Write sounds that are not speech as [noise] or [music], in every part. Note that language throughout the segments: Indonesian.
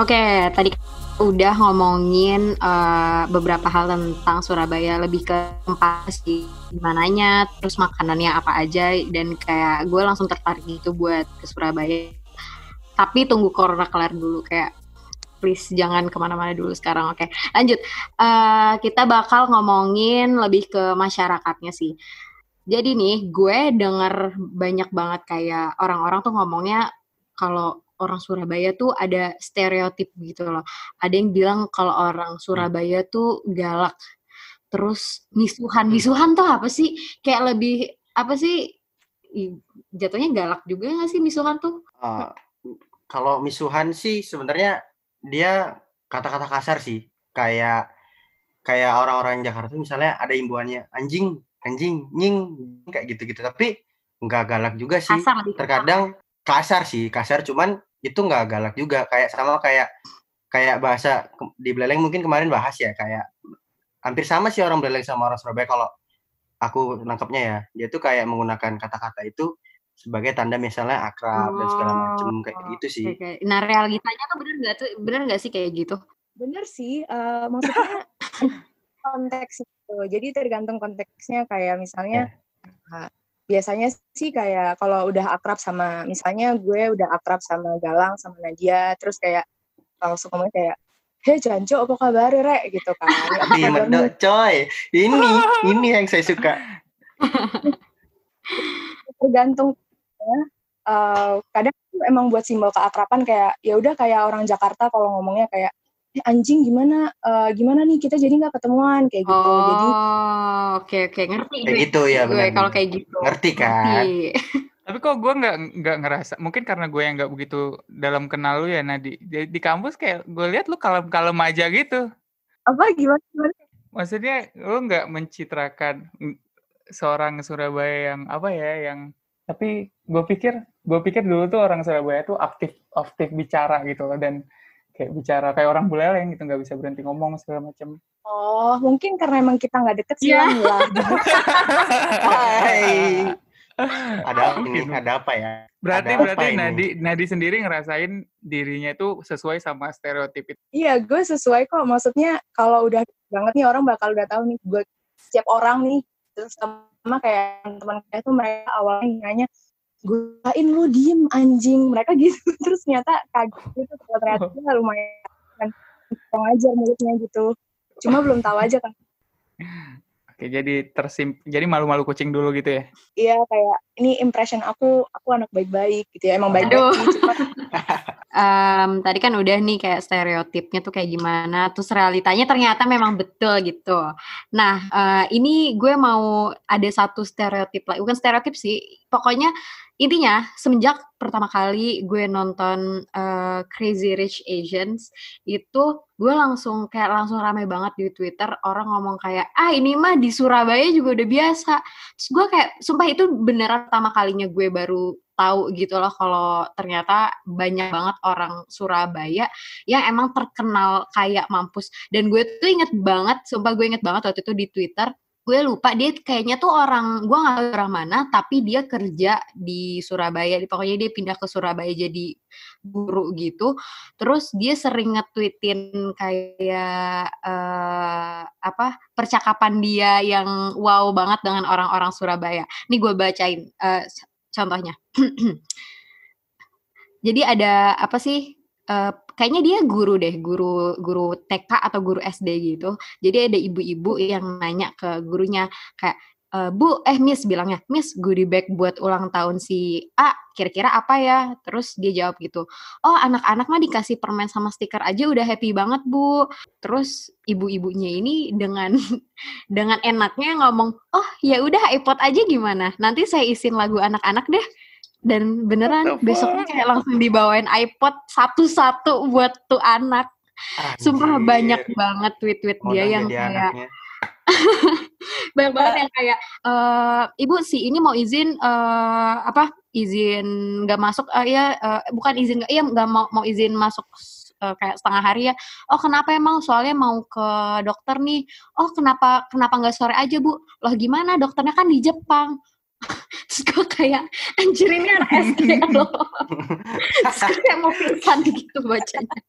Oke, tadi udah ngomongin uh, beberapa hal tentang Surabaya lebih ke tempat sih mananya terus makanannya apa aja dan kayak gue langsung tertarik gitu buat ke Surabaya. Tapi tunggu corona kelar dulu kayak please jangan ke mana-mana dulu sekarang oke. Lanjut uh, kita bakal ngomongin lebih ke masyarakatnya sih. Jadi nih gue denger banyak banget kayak orang-orang tuh ngomongnya kalau orang Surabaya tuh ada stereotip gitu loh. Ada yang bilang kalau orang Surabaya tuh galak. Terus misuhan, misuhan tuh apa sih? Kayak lebih apa sih? Jatuhnya galak juga gak sih misuhan tuh? Uh, kalau misuhan sih sebenarnya dia kata-kata kasar sih. Kayak kayak orang-orang Jakarta misalnya ada imbuannya anjing, anjing, nying kayak gitu-gitu. Tapi nggak galak juga sih. Kasar Terkadang kasar sih, kasar cuman itu nggak galak juga kayak sama kayak kayak bahasa di Beleleng mungkin kemarin bahas ya kayak hampir sama sih orang Beleleng sama orang Surabaya kalau aku nangkepnya ya dia tuh kayak menggunakan kata-kata itu sebagai tanda misalnya akrab oh, dan segala macam kayak gitu sih. Okay. Nah realitanya tuh bener nggak tuh bener nggak sih kayak gitu? Bener sih, uh, maksudnya [laughs] konteks itu. Jadi tergantung konteksnya kayak misalnya yeah biasanya sih kayak kalau udah akrab sama misalnya gue udah akrab sama Galang sama Nadia terus kayak langsung ngomong kayak Hei Janjo, apa kabar Rek? Gitu kan. [laughs] Iya, medok coy. Ini, [laughs] ini yang saya suka. [laughs] Tergantung ya. Uh, kadang emang buat simbol keakraban kayak ya udah kayak orang Jakarta kalau ngomongnya kayak eh, anjing gimana? Uh, gimana nih? Kita jadi nggak ketemuan kayak gitu. Oh, jadi oke okay, oke. Okay. ngerti kayak gitu ya gue kalau kayak gitu. Ngerti kan ngerti. [laughs] tapi kok gue nggak nggak ngerasa mungkin karena gue yang nggak begitu dalam kenal lu ya Nadi di, di kampus kayak gue lihat lu kalem kalem aja gitu. Apa? Gimana, gimana? maksudnya lu nggak mencitrakan seorang Surabaya yang apa ya yang tapi gue pikir gue pikir dulu tuh orang Surabaya tuh aktif aktif bicara gitu loh dan kayak bicara kayak orang buleleng gitu nggak bisa berhenti ngomong segala macam oh mungkin karena emang kita nggak deket sih yeah. lah [laughs] Hai. ada ini? Ada apa ya? Berarti ada berarti Nadi Nadi sendiri ngerasain dirinya itu sesuai sama stereotip itu? Iya gue sesuai kok. Maksudnya kalau udah banget nih orang bakal udah tahu nih gue setiap orang nih. Terus sama kayak teman kita tuh mereka awalnya nanya guain lu diem anjing. Mereka gitu. [laughs] Terus ternyata kaget gitu. Ternyata oh. lumayan. Kan aja mulutnya gitu. Cuma belum tahu aja kan. Oke, jadi tersim, jadi malu-malu kucing dulu gitu ya? Iya, kayak ini impression aku, aku anak baik-baik gitu ya, emang baik-baik sih, cuma [laughs] um, tadi kan udah nih kayak stereotipnya tuh kayak gimana, terus realitanya ternyata memang betul gitu. Nah, uh, ini gue mau ada satu stereotip lagi, bukan stereotip sih, pokoknya intinya semenjak pertama kali gue nonton uh, Crazy Rich Asians itu gue langsung kayak langsung ramai banget di Twitter orang ngomong kayak ah ini mah di Surabaya juga udah biasa. Terus gue kayak sumpah itu beneran pertama kalinya gue baru tahu gitu loh kalau ternyata banyak banget orang Surabaya yang emang terkenal kayak mampus. Dan gue tuh inget banget sumpah gue inget banget waktu itu di Twitter gue lupa dia kayaknya tuh orang gue nggak tahu orang mana tapi dia kerja di Surabaya pokoknya dia pindah ke Surabaya jadi guru gitu. Terus dia sering nge-tweetin kayak uh, apa percakapan dia yang wow banget dengan orang-orang Surabaya. Ini gue bacain uh, contohnya. [clears throat] Jadi ada apa sih uh, kayaknya dia guru deh, guru guru TK atau guru SD gitu. Jadi ada ibu-ibu yang nanya ke gurunya kayak e, Bu, eh Miss bilangnya, Miss goodie bag buat ulang tahun si A, kira-kira apa ya? Terus dia jawab gitu, oh anak-anak mah dikasih permen sama stiker aja udah happy banget Bu. Terus ibu-ibunya ini dengan [laughs] dengan enaknya ngomong, oh ya udah iPod aja gimana? Nanti saya isin lagu anak-anak deh dan beneran besoknya kayak langsung dibawain iPod satu-satu buat tuh anak. Anjir. Sumpah banyak banget tweet-tweet dia yang kayak [laughs] banyak banget yang kayak uh, ibu sih ini mau izin uh, apa izin nggak masuk uh, ya uh, bukan izin nggak iya nggak mau mau izin masuk uh, kayak setengah hari ya. Oh kenapa emang? Soalnya mau ke dokter nih. Oh kenapa kenapa nggak sore aja bu? Loh gimana? Dokternya kan di Jepang [laughs] terus gue kayak anjir ini anak SD loh [laughs] terus kayak mau pingsan gitu bacanya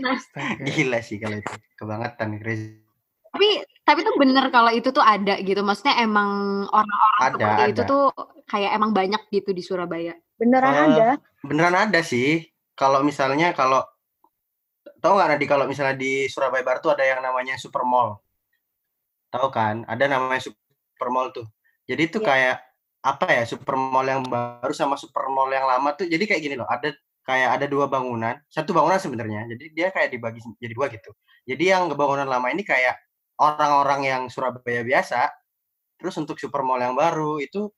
Astaga. Gila sih kalau itu. Kebangetan crazy. Tapi tapi tuh bener kalau itu tuh ada gitu. Maksudnya emang orang-orang Ada, seperti itu ada. tuh kayak emang banyak gitu di Surabaya. Beneran Eh, ada. Beneran ada sih. Kalau misalnya kalau tahu nggak Nadi kalau misalnya di Surabaya Barat tuh ada yang namanya Super Mall. Tahu kan? Ada namanya Super Mall tuh. Jadi itu Iya. kayak apa ya? Super Mall yang baru sama Super Mall yang lama tuh. Jadi kayak gini loh. Ada kayak ada dua bangunan. Satu bangunan sebenarnya. Jadi dia kayak dibagi jadi dua gitu. Jadi yang bangunan lama ini kayak orang-orang yang Surabaya biasa. Terus untuk Super Mall yang baru itu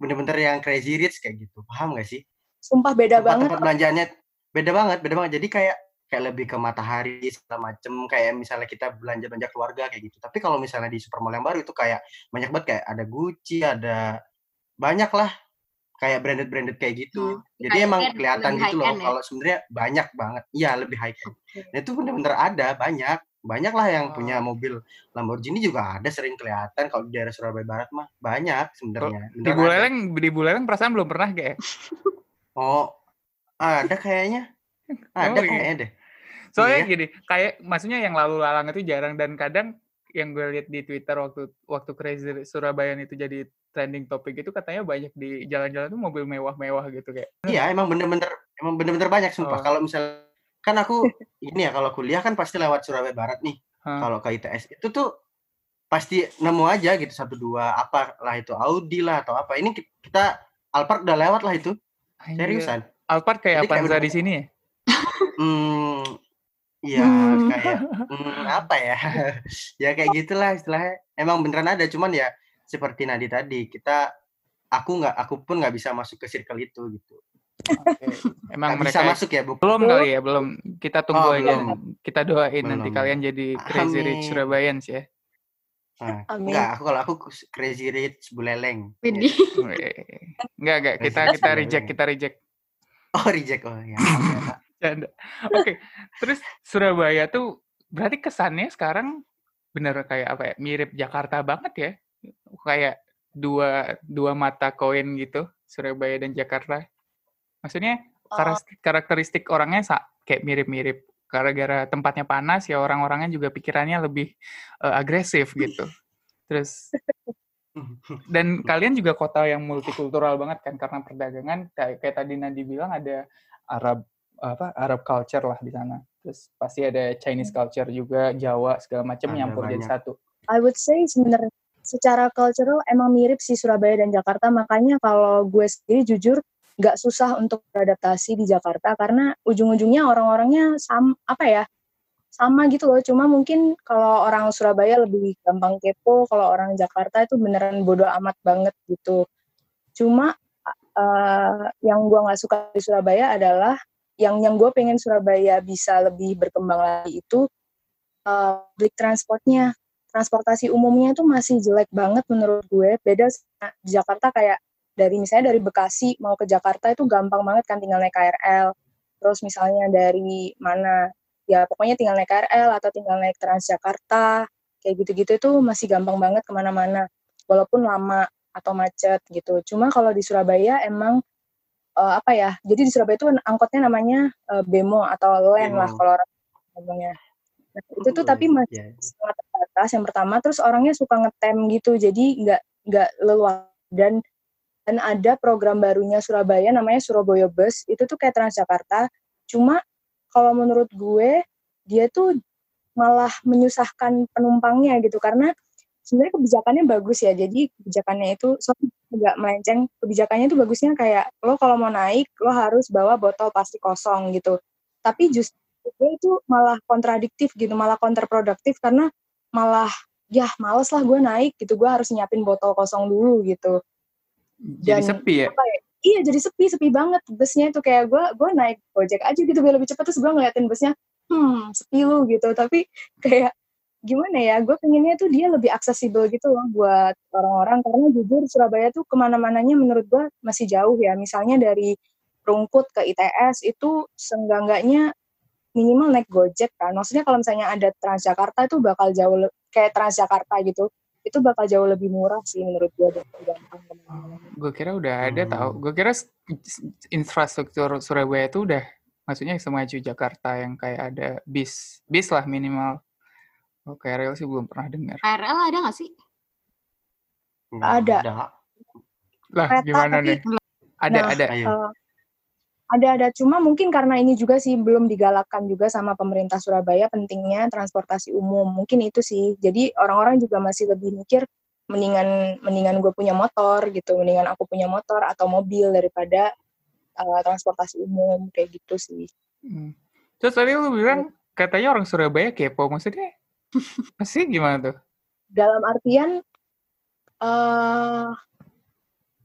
bener-bener yang crazy rich kayak gitu. Paham gak sih? Sumpah beda banget. tempat-tempat belanjaannya beda banget beda banget jadi kayak kayak lebih ke matahari segala macem kayak misalnya kita belanja belanja keluarga kayak gitu tapi kalau misalnya di supermall yang baru itu kayak banyak banget kayak ada Gucci ada banyak lah kayak branded branded kayak gitu Hmm, jadi high emang end, kelihatan gitu loh ya? kalau sebenarnya banyak banget iya lebih high end nah itu bener-bener ada banyak banyak lah yang punya Oh. mobil Lamborghini juga ada sering kelihatan kalau di daerah Surabaya Barat mah banyak sebenarnya Di ada. Buleleng, di Buleleng perasaan belum pernah kayak. oh ada kayaknya ada Oh, iya. kayaknya deh Soalnya Iya. gini, kayak maksudnya yang lalu lalang itu jarang dan kadang yang gue lihat di Twitter waktu waktu Crazy Surabaya itu jadi trending topik itu katanya banyak di jalan-jalan tuh mobil mewah-mewah gitu kayak. Iya, emang bener-bener emang bener-bener banyak sumpah. Oh. Kalau misal kan aku ini ya kalau kuliah kan pasti lewat Surabaya Barat nih. Hah. Kalau ke ITS itu tuh pasti nemu aja gitu satu dua apa lah itu Audi lah atau apa. Ini ki- kita Alphard udah lewat lah itu. Seriusan. Alphard kayak Jadi kayak Avanza di sini ya? [laughs] Hmm, iya Hmm. kayak hmm, apa ya? [laughs] ya kayak gitulah istilahnya. Emang beneran ada cuman ya seperti Nadi tadi kita aku nggak aku pun nggak bisa masuk ke circle itu gitu. Oke. Emang Nggak bisa mereka masuk ya bu. belum kali ya, belum. Kita tunggu Oh, aja. belum. Kita doain nanti Belum. kalian jadi Crazy Rich Amin. Surabayans ya. Nah, Amin. enggak, aku kalau aku crazy rich buleleng. Widih. Enggak, enggak. Kita kita Rich reject, kita reject. Oh, reject. Oh, ya. Oke. Terus Surabaya tuh berarti kesannya sekarang bener kayak apa ya? Mirip Jakarta banget ya. Kayak dua dua mata koin gitu, Surabaya dan Jakarta. Maksudnya Oh, karakteristik, orangnya kayak mirip-mirip. Gara-gara tempatnya panas ya orang-orangnya juga pikirannya lebih eh, agresif gitu. Terus dan kalian juga kota yang multikultural banget kan karena perdagangan kayak, kayak tadi Nadi bilang ada Arab apa Arab culture lah di sana. Terus pasti ada Chinese culture juga, Jawa segala macam nyampur jadi satu. I would say sebenarnya secara cultural emang mirip sih Surabaya dan Jakarta. Makanya kalau gue sendiri jujur nggak susah untuk beradaptasi di Jakarta karena ujung-ujungnya orang-orangnya sama apa ya sama gitu loh. Cuma mungkin kalau orang Surabaya lebih gampang kepo, kalau orang Jakarta itu beneran bodoh amat banget gitu. Cuma eh, yang gue nggak suka di Surabaya adalah yang yang gue pengen Surabaya bisa lebih berkembang lagi itu eh, public transportnya transportasi umumnya itu masih jelek banget menurut gue. Beda sama di Jakarta kayak dari misalnya dari Bekasi mau ke Jakarta itu gampang banget kan tinggal naik KRL. Terus misalnya dari mana ya pokoknya tinggal naik KRL atau tinggal naik Transjakarta kayak gitu-gitu itu masih gampang banget ke mana-mana walaupun lama atau macet gitu. Cuma kalau di Surabaya emang eh, apa ya? Jadi di Surabaya itu angkotnya namanya eh, Bemo atau Len lah kalau orang ngomongnya. Nah, itu tuh tapi masih Iya. sangat terbatas yang pertama terus orangnya suka ngetem gitu jadi nggak nggak leluasa dan dan ada program barunya Surabaya namanya Surabaya Bus itu tuh kayak Transjakarta cuma kalau menurut gue dia tuh malah menyusahkan penumpangnya gitu karena sebenarnya kebijakannya bagus ya. Jadi kebijakannya itu sorry agak melenceng. Kebijakannya itu bagusnya kayak lo kalau mau naik lo harus bawa botol plastik kosong gitu. Tapi justru gue itu malah kontradiktif gitu malah kontraproduktif karena malah ya males lah gue naik gitu. Gue harus nyiapin botol kosong dulu gitu. Jadi Dan sepi ya. ya? Iya jadi sepi sepi banget busnya itu. Kayak gue gue naik gojek aja gitu biar lebih cepat terus gue ngeliatin busnya hmm sepi lu gitu. Tapi kayak gimana ya gue pengennya tuh dia lebih aksesibel gitu loh buat orang-orang karena jujur Surabaya tuh ke mana-mananya menurut gue masih jauh ya misalnya dari Rungkut ke ITS itu seenggak-enggaknya minimal naik Gojek kan. Maksudnya kalau misalnya ada Transjakarta itu bakal jauh le- kayak Transjakarta gitu. Itu bakal jauh lebih murah sih menurut gue dan gampang. Gue kira udah ada Hmm. tau. Gue kira infrastruktur Surabaya itu udah maksudnya semaju Jakarta yang kayak ada bis, bis lah minimal. Oh, KRL sih belum pernah dengar. KRL ada nggak sih? Nggak Ada. Lah, Kereta gimana tapi nih? Ada, Nah, ada. Ayo. Eh, ada ada cuma mungkin karena ini juga sih belum digalakkan juga sama pemerintah Surabaya pentingnya transportasi umum mungkin itu sih jadi orang-orang juga masih lebih mikir mendingan mendingan gue punya motor gitu mendingan aku punya motor atau mobil daripada eh, transportasi umum kayak gitu sih Hmm. Terus tadi lu bilang katanya orang Surabaya kepo, maksudnya pasti gimana tuh? dalam artian eh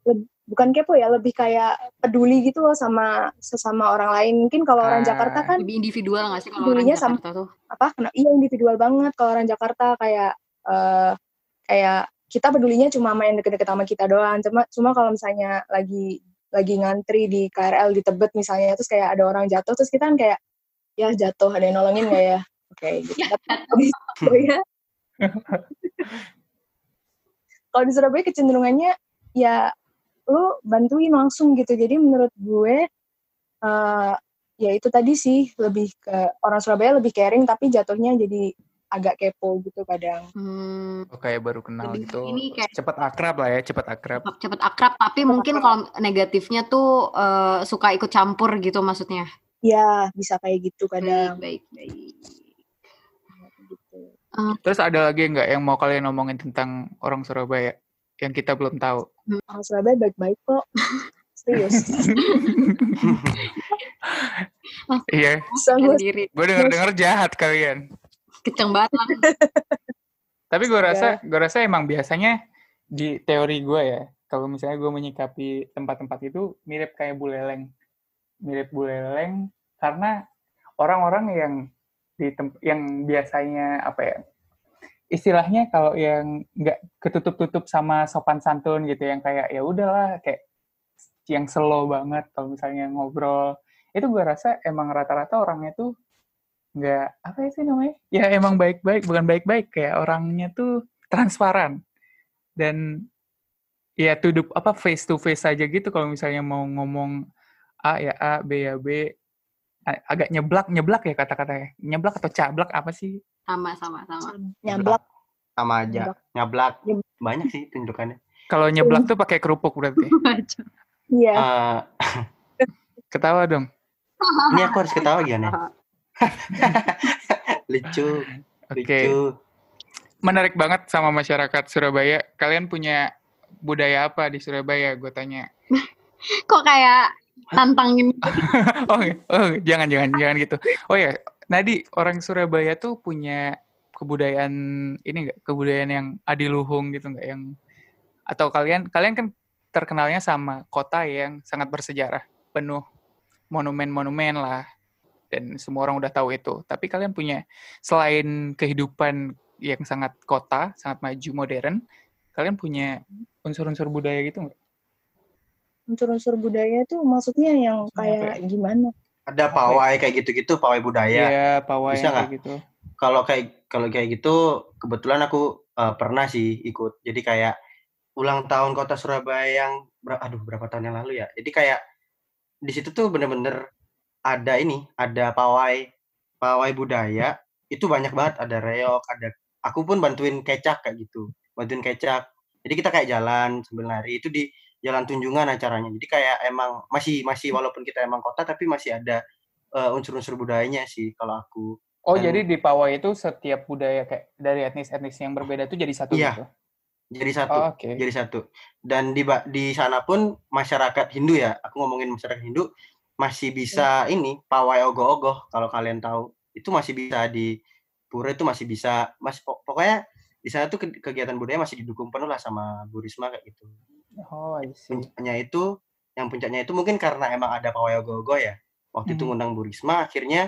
leb- bukan kepo ya lebih kayak peduli gitu loh sama sesama orang lain mungkin kalau orang Ah. Jakarta kan Lebih individual nggak sih kalau orang Dulunya sama- Jakarta tuh? apa kena iya individual banget kalau orang Jakarta kayak eh kayak kita pedulinya cuma main deket-deket sama kita doang cuma cuma kalau misalnya lagi lagi ngantri di KRL di Tebet misalnya terus kayak ada orang jatuh terus kita kan kayak ya jatuh ada yang nolongin nggak ya oke gitu Ya, Tapi kalau di Surabaya [laughs] kalau di Surabaya kecenderungannya ya lu bantuin langsung gitu jadi menurut gue eh ya itu tadi sih lebih ke orang Surabaya lebih caring tapi jatuhnya jadi agak kepo gitu kadang Hmm, Oh, kayak baru kenal Lebih gitu. ini kayak- Cepet akrab lah ya, cepet akrab. cepet, cepet akrab, tapi mungkin kalau negatifnya tuh eh, suka ikut campur gitu maksudnya. ya bisa kayak gitu Baik, kadang baik, baik. Gitu. Terus ada lagi nggak yang mau kalian ngomongin tentang orang Surabaya yang kita belum tahu? orang Surabaya baik-baik kok [laughs] serius [laughs] Iya, gue diri. gue denger-denger jahat kalian. Kenceng banget lah. [laughs] Tapi gue Iya. rasa, gue rasa emang biasanya di teori gue ya, kalau misalnya gue menyikapi tempat-tempat itu mirip kayak buleleng, mirip buleleng karena orang-orang yang di yang biasanya apa ya, istilahnya kalau yang nggak ketutup-tutup sama sopan santun gitu, yang kayak ya udahlah kayak yang slow banget kalau misalnya ngobrol, itu gue rasa emang rata-rata orangnya tuh nggak apa sih namanya ya emang baik-baik bukan baik-baik kayak orangnya tuh transparan. Dan ya tudup apa face to face aja gitu kalau misalnya mau ngomong A ya A B ya B agak nyeblak nyeblak ya kata-katanya. Nyeblak atau cablak apa sih? Sama, sama, sama. nyablak sama aja. Nyablak Nyab- banyak sih tunjukannya kalau nyeblak tuh pakai kerupuk berarti. [laughs] Iya. Eh, [laughs] ketawa dong. Ini aku harus ketawa gimana [laughs] lucu. Oke. Lucu. Menarik banget sama masyarakat Surabaya. Kalian punya budaya apa di Surabaya? Gue tanya. Kok kayak nantangin [laughs] oh, oh jangan jangan jangan gitu. Oh ya, Nadi orang Surabaya tuh punya kebudayaan ini enggak kebudayaan yang adiluhung gitu enggak yang atau kalian kalian kan terkenalnya sama kota yang sangat bersejarah, penuh monumen-monumen lah dan semua orang udah tahu itu. Tapi kalian punya selain kehidupan yang sangat kota, sangat maju modern, kalian punya unsur-unsur budaya gitu enggak? Unsur-unsur budaya itu maksudnya yang kayak gimana? Ada pawai kayak gitu-gitu pawai budaya. Iya, pawai Bisa kayak gitu. kalau kayak kalau kayak gitu kebetulan aku eh, pernah sih ikut. Jadi kayak ulang tahun kota Surabaya yang ber- aduh berapa tahun yang lalu ya? Jadi kayak di situ tuh bener-bener ada ini ada pawai pawai budaya. Itu banyak banget ada reok ada aku pun bantuin kecak kayak gitu bantuin kecak. Jadi kita kayak jalan sambil nari itu di jalan tunjungan acaranya. Jadi kayak emang masih masih walaupun kita emang kota tapi masih ada eh, unsur-unsur budayanya sih kalau aku. Oh, Dan- jadi di Pawai itu setiap budaya kayak dari etnis-etnis yang berbeda itu jadi satu Iya. gitu. jadi satu. Oh, oke. jadi satu. Dan di di sana pun masyarakat Hindu ya aku ngomongin masyarakat Hindu masih bisa ini pawai ogoh-ogoh kalau kalian tahu. Itu masih bisa di pura itu masih bisa mas pok- pokoknya di sana tuh ke- kegiatan budaya masih didukung penuh lah sama Bu Risma kayak gitu Oh, I see. puncaknya itu yang puncaknya itu mungkin karena emang ada pawai ogoh-ogoh ya. Waktu itu Mhm. ngundang Bu Risma akhirnya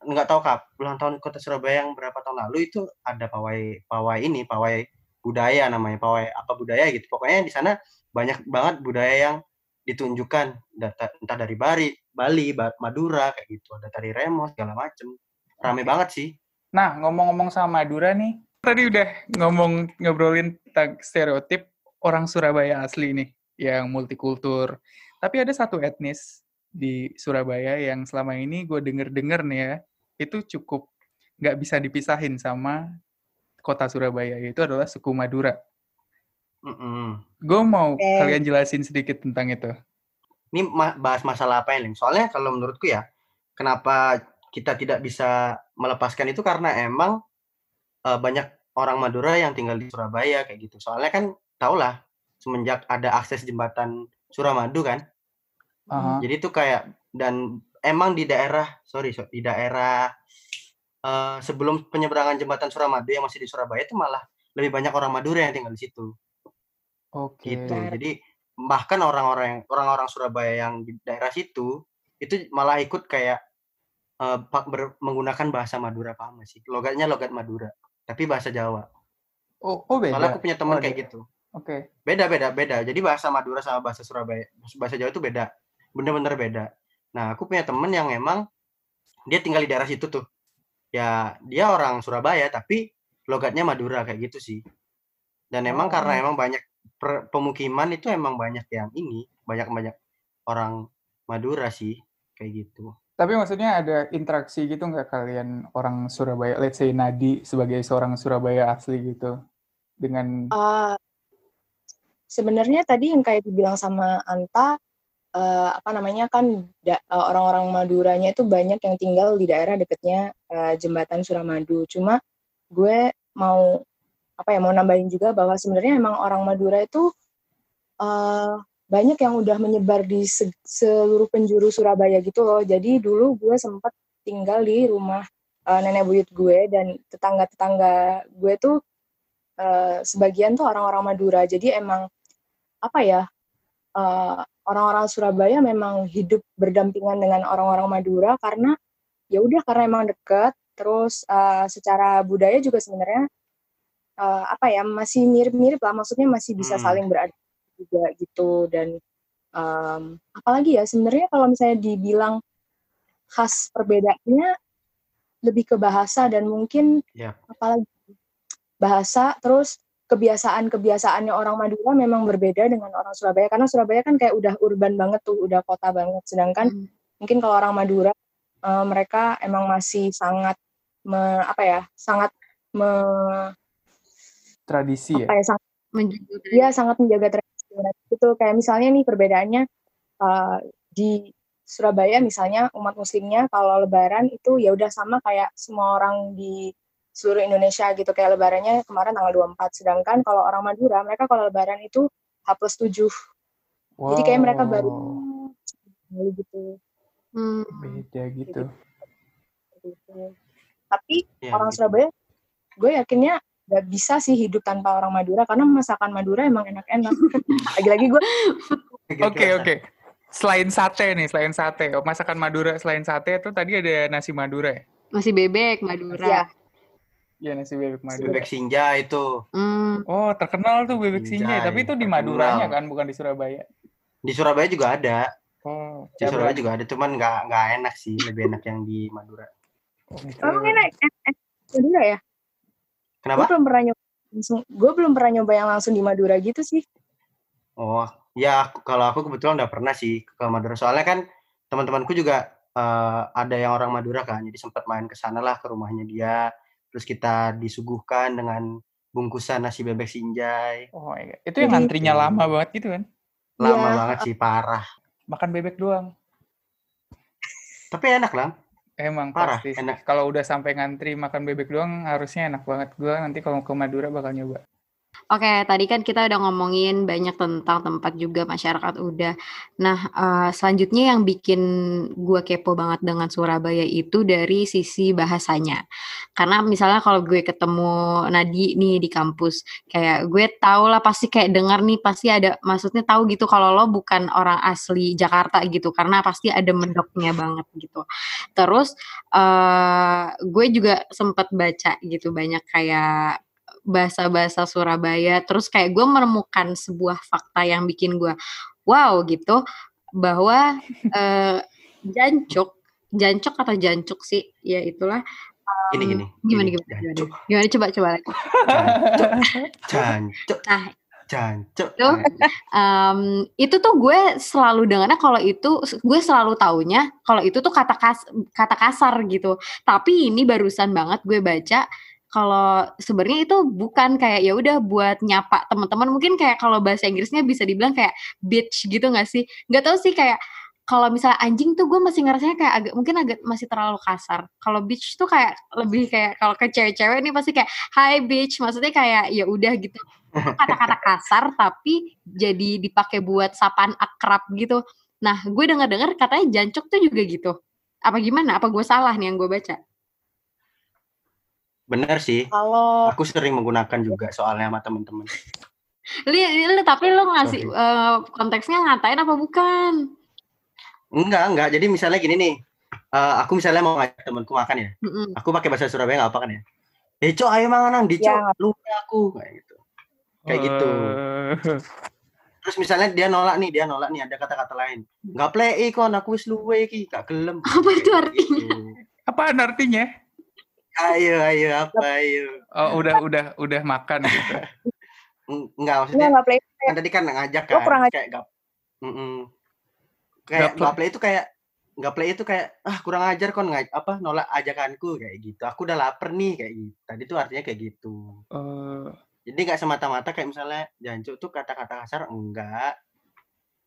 nggak tahu kap ulang tahun kota Surabaya yang berapa tahun lalu itu ada pawai pawai ini pawai budaya namanya pawai apa budaya gitu. Pokoknya di sana banyak banget budaya yang ditunjukkan. Data entah dari Bali Bali Ba- Madura kayak gitu. Ada tari remo segala macem. Rame banget sih. Nah, ngomong-ngomong sama Madura nih, tadi udah ngomong ngobrolin tentang stereotip orang Surabaya asli nih, yang multikultur. Tapi ada satu etnis di Surabaya yang selama ini gue denger-denger nih ya, itu cukup nggak bisa dipisahin sama kota Surabaya, yaitu adalah suku Madura. Mm-mm. Gue mau Oke. kalian jelasin sedikit tentang itu. Ini ma- bahas masalah apa ya, Ling? Soalnya kalau menurutku ya, kenapa kita tidak bisa melepaskan itu karena emang eh, banyak orang Madura yang tinggal di Surabaya kayak gitu. Soalnya kan tau lah semenjak ada akses jembatan Suramadu kan, Aha. jadi itu kayak dan emang di daerah sorry, so- di daerah eh, sebelum penyeberangan jembatan Suramadu yang masih di Surabaya itu malah lebih banyak orang Madura yang tinggal di situ Oke. gitu. Benar. Jadi bahkan orang-orang orang-orang Surabaya yang di daerah situ itu malah ikut kayak pa- ber- menggunakan bahasa Madura paham sih? Logatnya logat Madura, tapi bahasa Jawa. Oh, oh beda. Soalnya aku punya teman Oh, kayak beda. gitu. Oke. Beda beda beda. Jadi bahasa Madura sama bahasa Surabaya, bahasa Jawa itu beda. Bener-bener beda. Nah, aku punya temen yang emang dia tinggal di daerah situ tuh. Ya, dia orang Surabaya tapi logatnya Madura kayak gitu sih. Dan emang Oh. karena emang banyak per- pemukiman itu emang banyak yang ini, banyak-banyak orang Madura sih kayak gitu. Tapi maksudnya ada interaksi gitu nggak kalian orang Surabaya, let's say Nadi sebagai seorang Surabaya asli gitu, dengan Eh, sebenarnya tadi yang kayak dibilang sama Anta eh, apa namanya kan da- eh, orang-orang Maduranya itu banyak yang tinggal di daerah dekatnya eh, jembatan Suramadu. Cuma gue mau apa ya mau nambahin juga bahwa sebenarnya emang orang Madura itu eh, banyak yang udah menyebar di se- seluruh penjuru Surabaya gitu loh. Jadi dulu gue sempat tinggal di rumah eh, nenek buyut gue dan tetangga-tetangga gue tuh eh, sebagian tuh orang-orang Madura. Jadi emang apa ya eh, orang-orang Surabaya memang hidup berdampingan dengan orang-orang Madura karena ya udah karena emang dekat. Terus eh, secara budaya juga sebenarnya eh, apa ya masih mirip-mirip lah. Maksudnya masih bisa Hmm. saling beradaptasi juga gitu dan em, apalagi ya sebenarnya kalau misalnya dibilang khas perbedaannya lebih ke bahasa dan mungkin Yap. apalagi bahasa terus kebiasaan-kebiasaannya orang Madura memang berbeda dengan orang Surabaya. Karena Surabaya kan kayak udah urban banget tuh udah kota banget. Sedangkan Hmm. mungkin kalau orang Madura eh, mereka emang masih sangat me- apa ya sangat me- tradisi ya. apa ya? sangat Menjaga dia sangat menjaga tradisi itu kayak misalnya nih perbedaannya uh, di Surabaya misalnya umat muslimnya kalau lebaran itu ya udah sama kayak semua orang di seluruh Indonesia gitu kayak lebarannya kemarin tanggal 24 sedangkan kalau orang Madura mereka kalau lebaran itu H plus 7 jadi kayak mereka baru Wow, gitu, Hmm. beda gitu. gitu. tapi Ya, orang gitu. Surabaya gue yakinnya gak bisa sih hidup tanpa orang Madura karena masakan Madura emang enak-enak [laughs] lagi-lagi gue Oke oke. Selain sate nih, selain sate, oh, masakan Madura selain sate itu tadi ada nasi Madura ya? Masih bebek Madura. ya Iya nasi bebek Madura. Bebek Sinja itu Hmm. Oh terkenal tuh bebek Sinjai, sinjai, tapi itu di. Maduranya kan, bukan di Surabaya. di Surabaya juga ada. Oh, Di Surabaya juga ada, cuman nggak nggak enak sih, lebih enak yang di Madura. Oh, gitu. emang enak eh, eh, Madura ya gue Kenapa? belum pernah nyoba langsung gue belum pernah nyoba yang langsung di Madura gitu sih Oh, ya aku- kalau aku kebetulan udah pernah sih ke Madura. Soalnya kan teman-temanku juga eh, ada yang orang Madura kan, jadi sempat main ke sana lah ke rumahnya dia. Terus kita disuguhkan dengan bungkusan nasi bebek Sinjai. Oh my God. Itu yang antrinya lama banget gitu kan? Lama Iya. banget sih, parah. Makan bebek doang. Tapi enak lah. Emang Parah, pasti. enak. Kalau udah sampai ngantri makan bebek doang harusnya enak banget. Gua nanti kalau ke Madura bakal nyoba. Oke, tadi kan kita udah ngomongin banyak tentang tempat juga masyarakat udah. Nah, eh, selanjutnya yang bikin gue kepo banget dengan Surabaya itu dari sisi bahasanya. Karena misalnya kalau gue ketemu Nadi nih di kampus, kayak gue tau lah pasti kayak denger nih pasti ada, maksudnya tahu gitu kalau lo bukan orang asli Jakarta gitu, karena pasti ada mendoknya banget gitu. Terus eh gue juga sempat baca gitu banyak kayak bahasa-bahasa Surabaya. Terus kayak gue menemukan sebuah fakta yang bikin gue wow gitu bahwa eh jancuk, jancuk atau jancuk sih, ya itulah. Gini gini. gimana gini. gimana gimana? Jancuk, Gimana coba coba lagi. jancuk. Nah, Jancuk. Tuh. Em, itu tuh gue selalu dengarnya kalau itu gue selalu taunya kalau itu tuh kata kas, kata kasar gitu. Tapi ini barusan banget gue baca kalau sebenarnya itu bukan kayak ya udah buat nyapa teman-teman mungkin kayak kalau bahasa Inggrisnya bisa dibilang kayak bitch gitu nggak sih? Nggak tahu sih kayak kalau misalnya anjing tuh gue masih ngerasanya kayak agak mungkin agak masih terlalu kasar. Kalau bitch tuh kayak lebih kayak kalau ke cewek-cewek ini pasti kayak hi bitch, maksudnya kayak ya udah gitu. Itu Kata-kata [laughs] kasar tapi jadi dipakai buat sapaan akrab gitu. Nah, gue denger-dengar katanya jancuk tuh juga gitu. Apa gimana? Apa gue salah nih yang gue baca? Bener sih. Kalau Aku sering menggunakan juga soalnya sama temen-temen. Li, li- tapi lu ngasih eh, konteksnya ngatain apa bukan? Enggak, enggak. Jadi misalnya gini nih. eh, aku misalnya mau ngajak temenku makan ya. Mm-mm. Aku pakai bahasa Surabaya nggak apa kan ya? Eh, cok, ayo mangan nang di Ya. Lupa aku kayak gitu. Kayak gitu. Eh, Terus misalnya dia nolak nih, dia nolak nih ada kata-kata lain. Nggak play kon aku wis luwe iki, gak gelem. Apa itu artinya? gitu. Apaan artinya? Ayo, ayo, apa ayo. Oh, udah udah udah makan gitu. [laughs] Eng- Enggak Enggak, maksudnya nggak play. kan tadi kan ngajak kan kurang ajar. kayak gak Mm-mm. kayak Nggak play. itu kayak nggak play itu kayak ah kurang ajar kon ngaj apa nolak ajakanku kayak gitu aku udah lapar nih kayak gitu tadi tuh artinya kayak gitu Eh, jadi nggak semata-mata kayak misalnya jancuk tuh kata-kata kasar enggak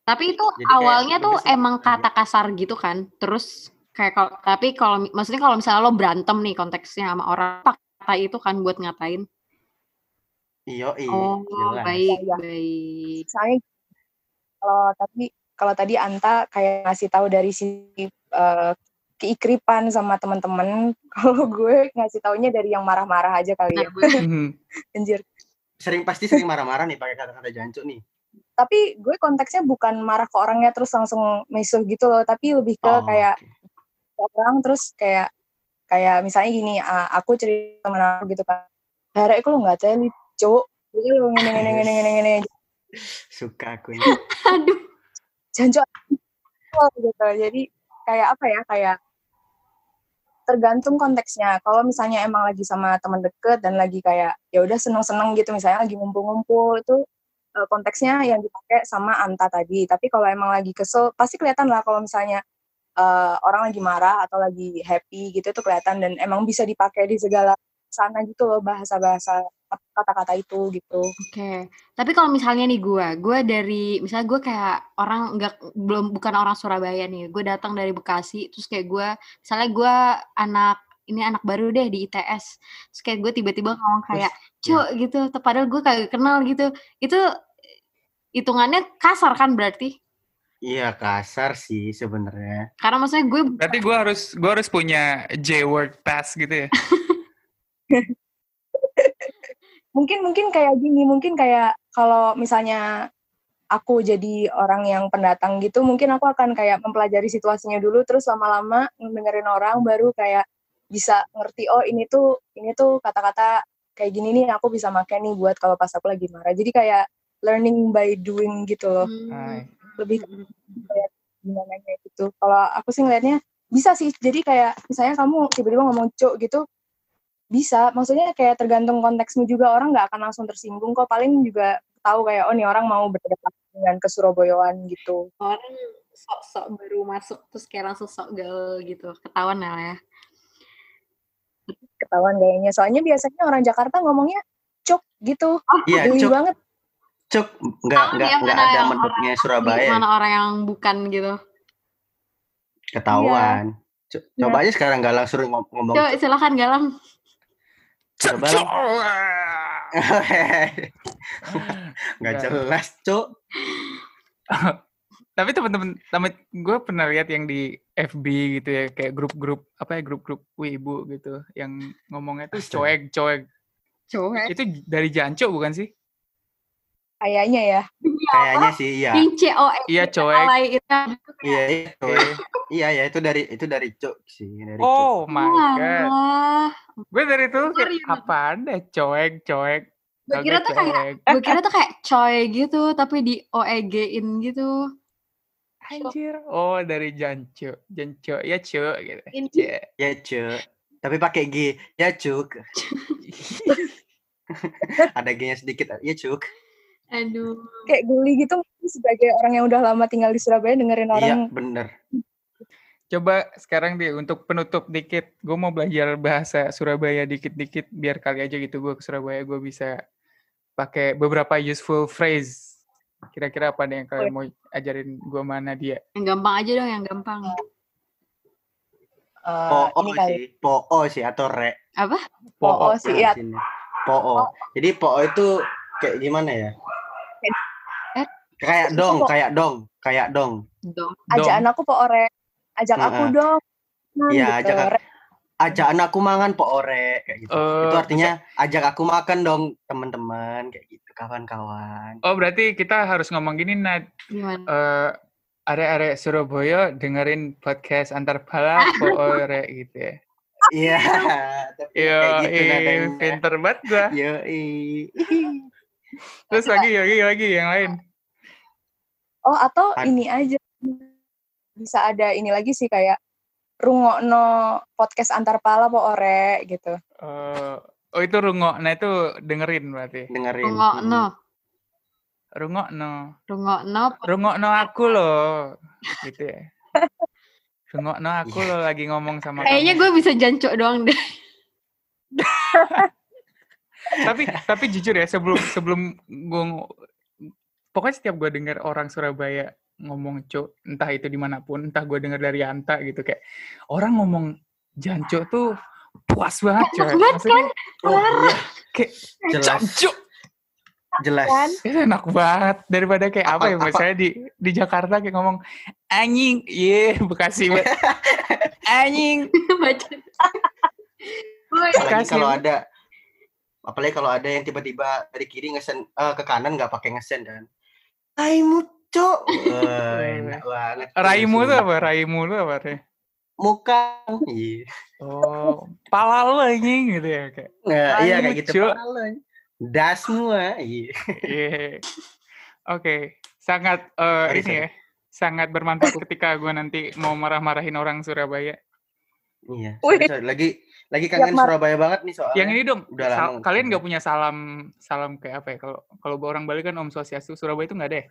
Tapi itu Jadi kayak awalnya tuh emang kata kasar gitu kan. Terus kayak kalau tapi kalau maksudnya kalau misalnya lo berantem nih konteksnya sama orang kata itu kan buat ngatain. iyo iya Oh, jelas baik, Iya. baik. Misalnya kalau tadi kalau tadi Anta kayak ngasih tahu dari sisi eh, keikripan sama teman-teman, [laughs] kalau gue ngasih taunya dari yang marah-marah aja kali ya. Gue- [laughs] mhm. Anjir. sering pasti sering marah-marah nih pakai kata-kata jancuk nih Tapi gue konteksnya bukan marah ke orangnya terus langsung misuh gitu loh, tapi lebih ke Oh, kayak oke. Orang terus kayak kayak misalnya gini, ah, aku cerita temen aku gitu kan. Hari aku lu nggak teli, cowok. Jadi lu ngene ngene ngene ngene ngene. suka aku nih [laughs] Aduh. jancok gitu jadi kayak apa ya kayak tergantung konteksnya kalau misalnya emang lagi sama teman deket dan lagi kayak ya udah seneng-seneng gitu misalnya lagi ngumpul-ngumpul itu eh, konteksnya yang dipakai sama anta tadi tapi kalau emang lagi kesel pasti kelihatan lah kalau misalnya eh, orang lagi marah atau lagi happy gitu itu kelihatan dan emang bisa dipakai di segala sana gitu loh bahasa-bahasa kata-kata itu gitu Oke. Tapi kalau misalnya nih gue, gue dari misalnya gue kayak orang nggak belum bukan orang Surabaya nih. Gue datang dari Bekasi, terus kayak gue misalnya gue anak ini anak baru deh di ITS. Terus kayak gue tiba-tiba ngomong kayak, "Cuk," gitu. Tuh, Padahal gue kagak kenal gitu. Itu hitungannya kasar kan berarti? Iya kasar sih sebenarnya Karena maksudnya gue Berarti gue harus gue harus punya J word pass gitu ya. [laughs] mungkin mungkin kayak gini mungkin kayak kalau misalnya aku jadi orang yang pendatang gitu mungkin aku akan kayak mempelajari situasinya dulu terus lama-lama dengerin orang baru kayak bisa ngerti oh ini tuh ini tuh kata-kata kayak gini nih aku bisa pakai nih buat kalau pas aku lagi marah jadi kayak learning by doing gitu loh Hmm, Hai. Lebih kayak gimana kayak gitu. Kalau aku sih ngeliatnya bisa sih. Jadi kayak misalnya kamu tiba-tiba ngomong cok gitu bisa. Maksudnya kayak tergantung konteksmu juga. Orang nggak akan langsung tersinggung kok. Paling juga tahu kayak oh nih orang mau berdekatan dengan kesurabayaan gitu. Orang sok-sok baru masuk terus kayak langsung sok gaul gitu. Ketahuan lah ya. ketahuan kayaknya. Soalnya biasanya orang Jakarta ngomongnya cok gitu. Iya geli cuk. banget cuk nggak nggak ya nggak ada menurutnya Di Surabaya mana orang yang bukan gitu. ketahuan Cu- Iya. coba aja sekarang galang suruh ngom- ngomong Coba silakan Galang. Coba [laughs] nggak jelas cuk Tapi teman-teman, teman gue pernah lihat yang di FB gitu ya, kayak grup-grup apa ya grup-grup wibu gitu, yang ngomongnya tuh coek coek. Cowok. Itu dari Janco bukan sih? Kayaknya ya kayaknya sih iya Yang COE. Iya coek. Iya iya iya ya itu dari itu dari cuk sih dari cuk Oh my god. Wah. Gue dari itu apaan deh coek coek. Gue kira tuh kayak gue kira tuh kayak coy gitu tapi di OEG-in gitu. Anjir. Oh dari Janco. Janco. Ya cu gitu. Ya cuk tapi pakai G ya cuk [laughs] ada G nya sedikit ya cuk Aduh. kayak geli gitu sebagai orang yang udah lama tinggal di Surabaya dengerin orang Iya, bener. Coba sekarang deh untuk penutup dikit, gue mau belajar bahasa Surabaya dikit-dikit biar kali aja gitu gue ke Surabaya gue bisa pakai beberapa useful phrase. Kira-kira apa nih yang kalian mau ajarin gue mana dia? Yang gampang aja dong, yang gampang. eh, Po ini kali sih, po sih atau re. Apa? po sih ya Sini. Po. Jadi po itu kayak gimana ya? Eh? Kayak dong, kayak dong, kayak dong. Dong. ajak Dong. anakku po ore ajak aku dong Iya, gitu. ajak Ajak anakku mangan po ore kayak gitu. Oh, itu artinya ajak aku makan dong teman-teman kayak gitu, kawan-kawan. Oh berarti kita harus ngomong gini Nad. Gimana? Eh arek-arek Surabaya dengerin podcast antar pala [laughs] ore gitu ya. Iya, [laughs] tapi Yo, gitu pinter banget gua. Yo, [laughs] [laughs] Terus lagi, lagi, lagi yang lain. oh atau Ad- ini aja bisa ada ini lagi sih kayak rungokno podcast antar pala po ore gitu Eh, oh itu rungok, nah itu dengerin berarti. dengerin. Rungokno. Rungok no, Rungokno. rungok no aku loh, gitu ya. Rungok no aku loh lagi ngomong sama Kayaknya kamu. gue bisa jancok doang deh. [laughs] tapi tapi jujur ya sebelum sebelum gue pokoknya setiap gue dengar orang Surabaya ngomong cok entah itu di mana pun entah gue dengar dari Anta gitu kayak orang ngomong jancok tuh puas banget banget maksudnya Oh, iya, kayak jelas, kan? Itu enak banget daripada kayak apa, Apa- ya apa- misalnya di di Jakarta kayak ngomong anjing iya Bekasi banget [laughs] anjing. [laughs] Bekasi kalau ada apalagi kalau ada yang tiba-tiba dari kiri ngesen eh, ke kanan nggak pakai ngesen kan. Raimu, Cok. Enak banget. raimu tuh sumpah. apa raimu tuh apa Re? Muka. Iya. oh pala anjing gitu ya kayak Nah, iya kayak gitu. Cok. Das semua. Iya. Iya. Oke, sangat eh, Sorry, ini sorry. ya, sangat bermanfaat ketika gue nanti mau marah-marahin orang Surabaya. Iya. Sorry, sorry. Lagi lagi kangen Mar- Surabaya banget nih soalnya. Yang ini dong, udah sal- kalian nggak punya salam salam kayak apa ya? Kalau kalau orang Bali kan Om Swastiastu, Surabaya itu nggak ada ya?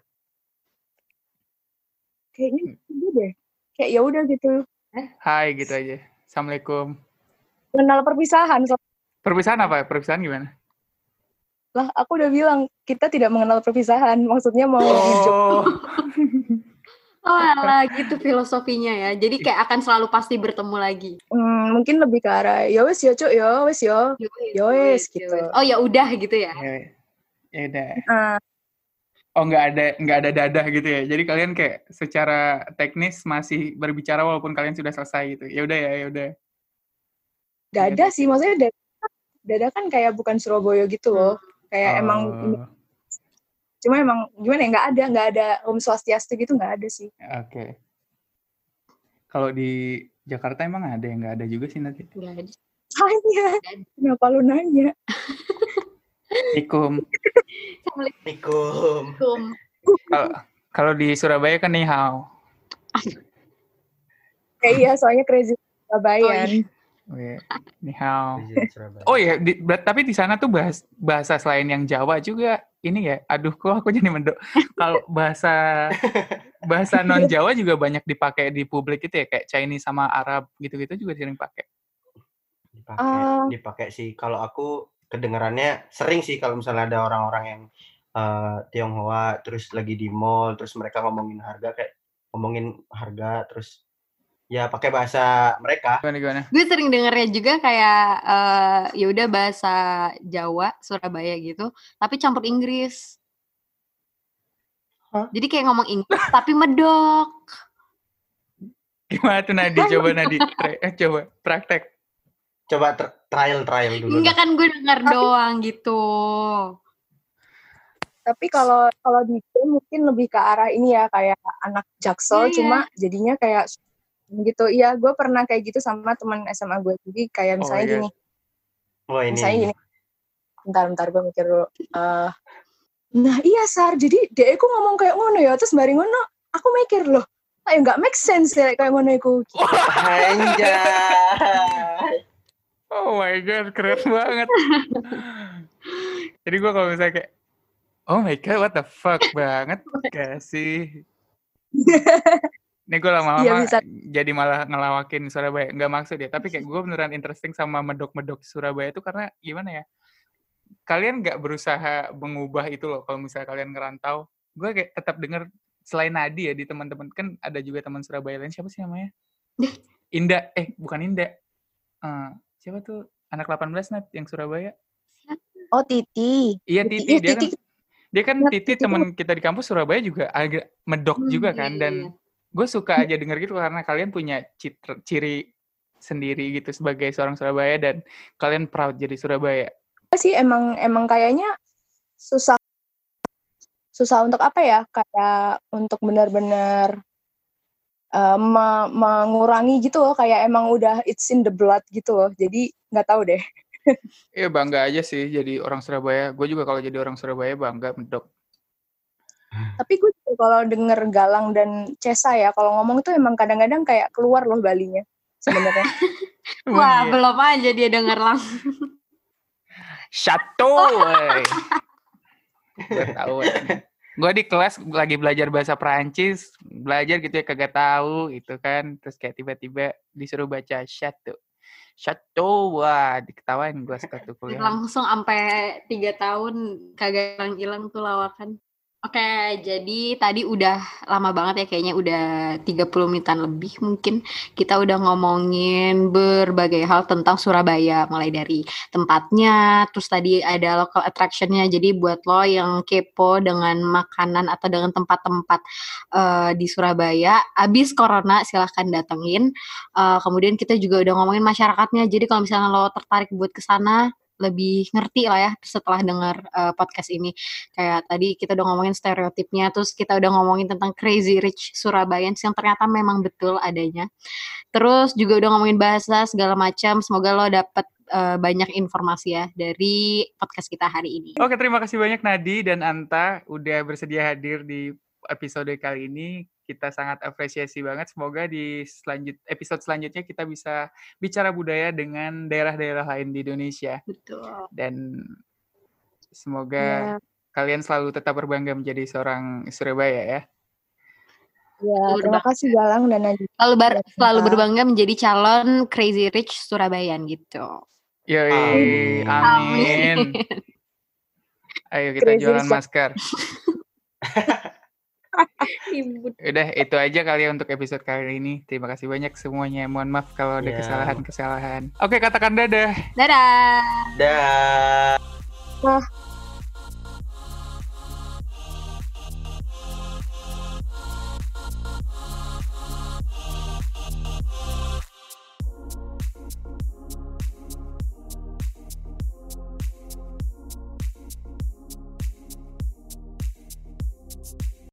kayaknya gitu deh kayak ya udah gitu Hai gitu aja. Assalamualaikum. kenal perpisahan so- Perpisahan apa? Perpisahan gimana? lah aku udah bilang kita tidak mengenal perpisahan maksudnya mau hidup Oh, [laughs] Oh alah gitu filosofinya ya. Jadi kayak akan selalu pasti bertemu lagi. Hmm, mungkin lebih ke arah ya wes yo cuk yo wes yo Yowes, gitu. Oh ya udah gitu ya. ya, ya udah. Ah, Oh nggak ada nggak ada dadah gitu ya. Jadi kalian kayak secara teknis masih berbicara walaupun kalian sudah selesai gitu. Ya udah ya, ya udah. dada sih maksudnya dada, dada kan kayak bukan Surabaya gitu loh kayak emang Oh, cuma emang gimana ya nggak ada nggak ada om swastiastu gitu nggak ada sih Oke. Kalau di Jakarta emang ada yang nggak ada juga sih nanti. Nggak ada. tanya kenapa lu nanya Ikum. Assalamualaikum. Assalamualaikum. Kalau kalau di Surabaya kan nih hao. kayak iya soalnya crazy Surabayan Oh iya, nih hao. Presiden Surabaya. Oh iya, di, tapi di sana tuh bahas, bahasa selain yang Jawa juga ini ya. Aduh, kok aku jadi mendok. [laughs] Kalau bahasa bahasa [laughs] non Jawa juga banyak dipakai di publik itu ya, kayak Chinese sama Arab gitu-gitu juga sering pakai. dipakai Ah. dipakai sih kalau aku kedengarannya sering sih kalau misalnya ada orang-orang yang eh, Tionghoa terus lagi di mall terus mereka ngomongin harga kayak ngomongin harga terus ya pakai bahasa mereka Gimana gimana? Gue sering dengernya juga kayak eh ya udah bahasa Jawa Surabaya gitu, tapi campur Inggris. Hah? Jadi kayak ngomong Inggris tapi medok. Gimana tuh Nadi? Coba Nadi, Tra- eh, coba praktek. coba tr- trial trial dulu Enggak kan gue denger doang gitu. tapi kalau kalau di mungkin lebih ke arah ini ya kayak anak jaksel Iya, cuma jadinya kayak gitu. Iya gue pernah kayak gitu sama teman SMA gue jadi kayak Oh, misalnya iya. gini. Wah ini misalnya gini. Bentar bentar gue mikir dulu. Eh, nah iya sar. Jadi dia aku ngomong kayak ngono ya. Terus bareng ngono aku mikir loh kayak nggak make sense ya kayak ngono aku [laughs] anjay. Oh my god, keren banget. Jadi gua kalau misalnya kayak Oh my god, what the fuck? banget [laughs] gak sih? [laughs] Ini gue lama-lama bisa. jadi malah ngelawakin Surabaya. Nggak maksud ya, tapi kayak [laughs] gue beneran interesting sama medok-medok Surabaya itu karena gimana ya? Kalian nggak berusaha mengubah itu loh. Kalau misalnya kalian ngerantau, gue kayak tetap denger selain Nadi ya di teman-teman kan ada juga teman Surabaya lain siapa sih namanya? [laughs] Indah, eh bukan Indah. Eh, siapa tuh anak 18 Nat yang Surabaya? Oh, Titi. Iya Titi, Titi, iya, dia kan Titi. dia kan Titi Titi teman kita di kampus Surabaya juga agak medok Hmm, juga kan iya, dan iya. Gue suka aja denger gitu karena kalian punya citra, ciri sendiri gitu sebagai seorang Surabaya dan kalian proud jadi Surabaya. sih emang emang kayaknya susah susah untuk apa ya kayak untuk benar-benar me- mengurangi gitu loh kayak emang udah it's in the blood gitu loh jadi nggak tahu deh Iya bangga aja sih jadi orang Surabaya. Gue juga kalau jadi orang Surabaya bangga medok. Tapi gue kalau denger Galang dan Cesa ya kalau ngomong tuh emang kadang-kadang kayak keluar loh Balinya sebenarnya [laughs] Wah, iya. belum aja dia denger langsung. Chateau, wey. Gue tahu. Gue di kelas lagi belajar bahasa Perancis, belajar gitu ya kagak tahu gitu kan, terus kayak tiba-tiba disuruh baca chateau. Chateau, wah diketawain gue satu kuliah. Langsung sampai tiga tahun kagak hilang-hilang tuh lawakan. Oke, jadi tadi udah lama banget ya kayaknya udah 30 menitan lebih mungkin kita udah ngomongin berbagai hal tentang Surabaya mulai dari tempatnya, terus tadi ada local attractionnya. Jadi buat lo yang kepo dengan makanan atau dengan tempat-tempat eh, di Surabaya, abis corona silahkan datengin. Eh, kemudian kita juga udah ngomongin masyarakatnya. Jadi kalau misalnya lo tertarik buat ke sana lebih ngerti lah ya setelah dengar eh, podcast ini. Kayak tadi kita udah ngomongin stereotipnya terus kita udah ngomongin tentang crazy rich Surabayans yang ternyata memang betul adanya. Terus juga udah ngomongin bahasa segala macam semoga lo dapet eh, banyak informasi ya dari podcast kita hari ini. Oke, terima kasih banyak Nadi dan Anta udah bersedia hadir di episode kali ini. Kita sangat apresiasi banget. Semoga di selanjut episode selanjutnya kita bisa bicara budaya dengan daerah-daerah lain di Indonesia betul dan semoga ya, kalian selalu tetap berbangga menjadi seorang Surabaya ya. ya terima kasih Galang dan Najib selalu Ya, selalu berbangga menjadi calon crazy rich Surabayan gitu Yoi, Amin. amin. [laughs] Ayo kita Crazy jualan masker. [laughs] Ribut. Udah itu aja kali ya untuk episode kali ini. Terima kasih banyak semuanya. Mohon maaf kalau ada Ya. kesalahan-kesalahan. Oke, katakan dadah. dadah Dah. Wah.